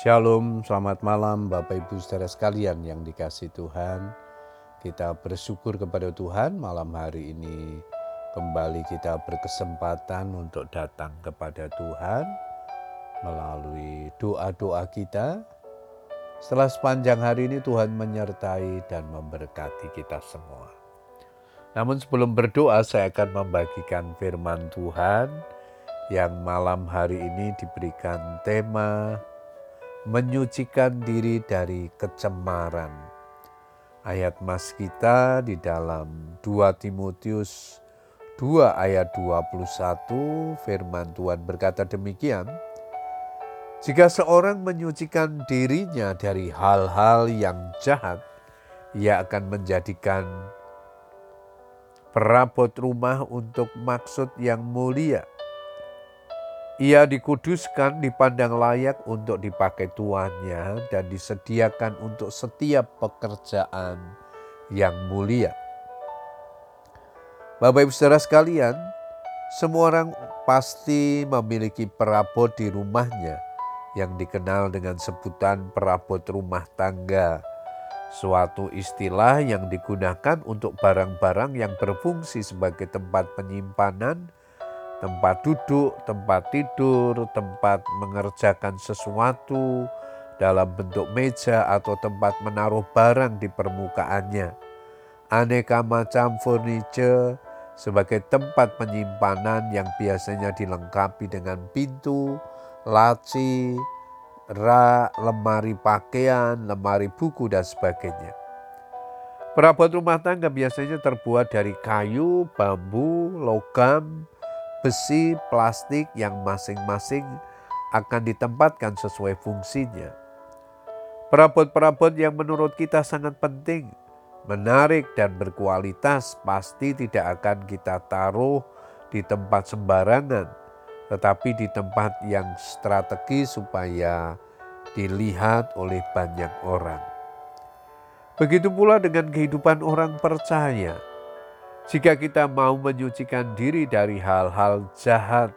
Shalom, selamat malam Bapak Ibu saudara sekalian yang dikasih Tuhan. Kita bersyukur kepada Tuhan malam hari ini kembali kita berkesempatan untuk datang kepada Tuhan melalui doa-doa kita. Setelah sepanjang hari ini Tuhan menyertai dan memberkati kita semua. Namun sebelum berdoa saya akan membagikan firman Tuhan yang malam hari ini diberikan tema menyucikan diri dari kecemaran. Ayat mas kita di dalam 2 Timotius 2 ayat 21 firman Tuhan berkata demikian. Jika seorang menyucikan dirinya dari hal-hal yang jahat, ia akan menjadikan perabot rumah untuk maksud yang mulia ia dikuduskan, dipandang layak untuk dipakai tuannya dan disediakan untuk setiap pekerjaan yang mulia. Bapak Ibu Saudara sekalian, semua orang pasti memiliki perabot di rumahnya yang dikenal dengan sebutan perabot rumah tangga. Suatu istilah yang digunakan untuk barang-barang yang berfungsi sebagai tempat penyimpanan, tempat duduk, tempat tidur, tempat mengerjakan sesuatu dalam bentuk meja atau tempat menaruh barang di permukaannya. Aneka macam furniture sebagai tempat penyimpanan yang biasanya dilengkapi dengan pintu, laci, rak, lemari pakaian, lemari buku, dan sebagainya. Perabot rumah tangga biasanya terbuat dari kayu, bambu, logam, besi, plastik yang masing-masing akan ditempatkan sesuai fungsinya. Perabot-perabot yang menurut kita sangat penting, menarik, dan berkualitas pasti tidak akan kita taruh di tempat sembarangan, tetapi di tempat yang strategis supaya dilihat oleh banyak orang. Begitu pula dengan kehidupan orang percaya jika kita mau menyucikan diri dari hal-hal jahat,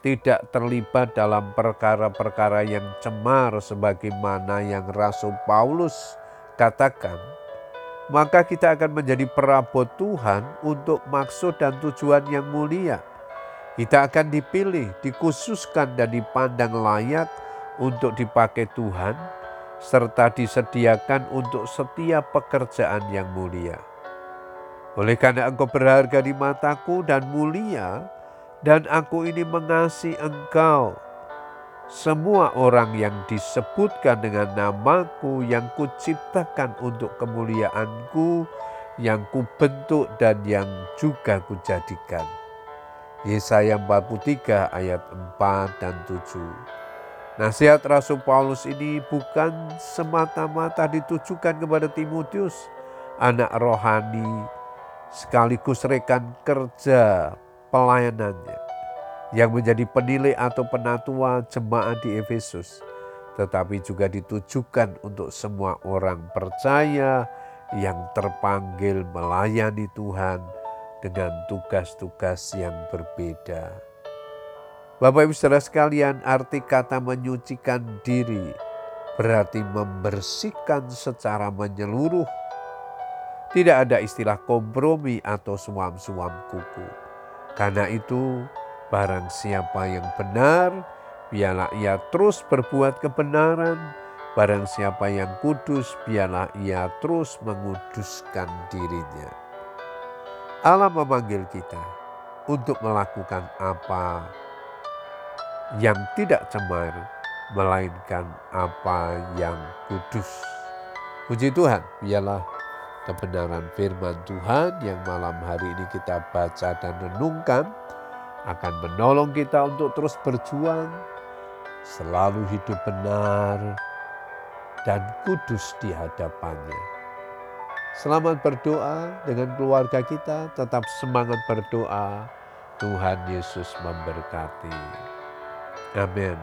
tidak terlibat dalam perkara-perkara yang cemar sebagaimana yang Rasul Paulus katakan, maka kita akan menjadi perabot Tuhan untuk maksud dan tujuan yang mulia. Kita akan dipilih, dikhususkan dan dipandang layak untuk dipakai Tuhan serta disediakan untuk setiap pekerjaan yang mulia. Oleh karena engkau berharga di mataku dan mulia, dan aku ini mengasihi engkau. Semua orang yang disebutkan dengan namaku yang kuciptakan untuk kemuliaanku, yang kubentuk dan yang juga kujadikan. Yesaya 43 ayat 4 dan 7. Nasihat Rasul Paulus ini bukan semata-mata ditujukan kepada Timotius, anak rohani sekaligus rekan kerja pelayanannya yang menjadi penilai atau penatua jemaat di Efesus, tetapi juga ditujukan untuk semua orang percaya yang terpanggil melayani Tuhan dengan tugas-tugas yang berbeda. Bapak Ibu Saudara sekalian, arti kata menyucikan diri berarti membersihkan secara menyeluruh tidak ada istilah kompromi atau suam-suam kuku. Karena itu, barang siapa yang benar, biarlah ia terus berbuat kebenaran. Barang siapa yang kudus, biarlah ia terus menguduskan dirinya. Allah memanggil kita untuk melakukan apa yang tidak cemar, melainkan apa yang kudus. Puji Tuhan, biarlah kebenaran firman Tuhan yang malam hari ini kita baca dan renungkan akan menolong kita untuk terus berjuang, selalu hidup benar, dan kudus di hadapannya. Selamat berdoa dengan keluarga kita, tetap semangat berdoa. Tuhan Yesus memberkati. Amin.